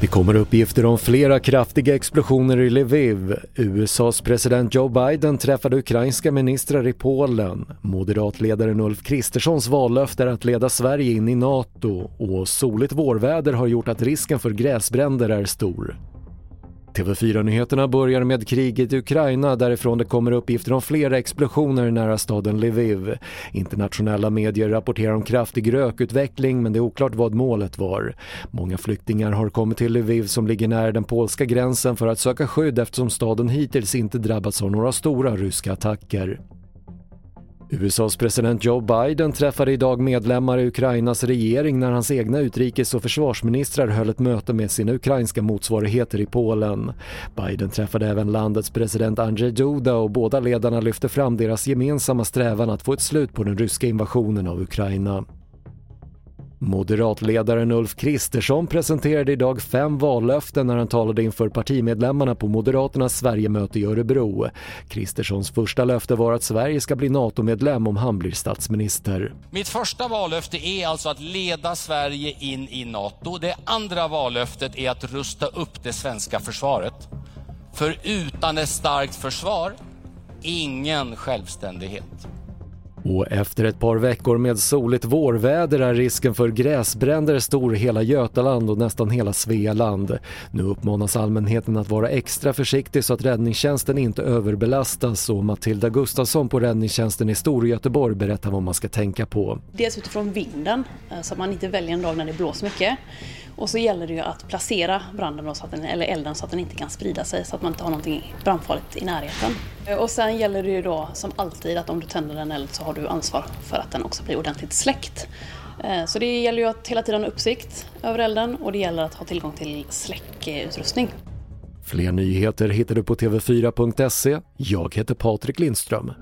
Det kommer uppgifter om flera kraftiga explosioner i Lviv. USAs president Joe Biden träffade ukrainska ministrar i Polen. Moderatledaren Ulf Kristerssons vallöfte är att leda Sverige in i NATO och soligt vårväder har gjort att risken för gräsbränder är stor. TV4-nyheterna börjar med kriget i Ukraina därifrån det kommer uppgifter om flera explosioner nära staden Lviv. Internationella medier rapporterar om kraftig rökutveckling men det är oklart vad målet var. Många flyktingar har kommit till Lviv som ligger nära den polska gränsen för att söka skydd eftersom staden hittills inte drabbats av några stora ryska attacker. USAs president Joe Biden träffade idag medlemmar i Ukrainas regering när hans egna utrikes och försvarsministrar höll ett möte med sina ukrainska motsvarigheter i Polen. Biden träffade även landets president Andrzej Duda och båda ledarna lyfte fram deras gemensamma strävan att få ett slut på den ryska invasionen av Ukraina. Moderatledaren Ulf Kristersson presenterade idag fem vallöften när han talade inför partimedlemmarna på Moderaternas Sverigemöte i Örebro. Kristerssons första löfte var att Sverige ska bli NATO-medlem om han blir statsminister. Mitt första vallöfte är alltså att leda Sverige in i NATO. Det andra vallöftet är att rusta upp det svenska försvaret. För utan ett starkt försvar, ingen självständighet. Och efter ett par veckor med soligt vårväder är risken för gräsbränder stor i hela Götaland och nästan hela Svealand. Nu uppmanas allmänheten att vara extra försiktig så att räddningstjänsten inte överbelastas och Matilda Gustafsson på räddningstjänsten i Storgöteborg berättar vad man ska tänka på. Dels utifrån vinden, eh, så att man inte väljer en dag när det blåser mycket. Och så gäller det ju att placera branden så att den, eller elden så att den inte kan sprida sig så att man inte har någonting brandfarligt i närheten. Eh, och sen gäller det ju då som alltid att om du tänder en eld så har du ansvar för att den också blir ordentligt släckt. Eh, så det gäller ju att hela tiden ha uppsikt över elden och det gäller att ha tillgång till släckutrustning. Fler nyheter hittar du på tv4.se. Jag heter Patrik Lindström.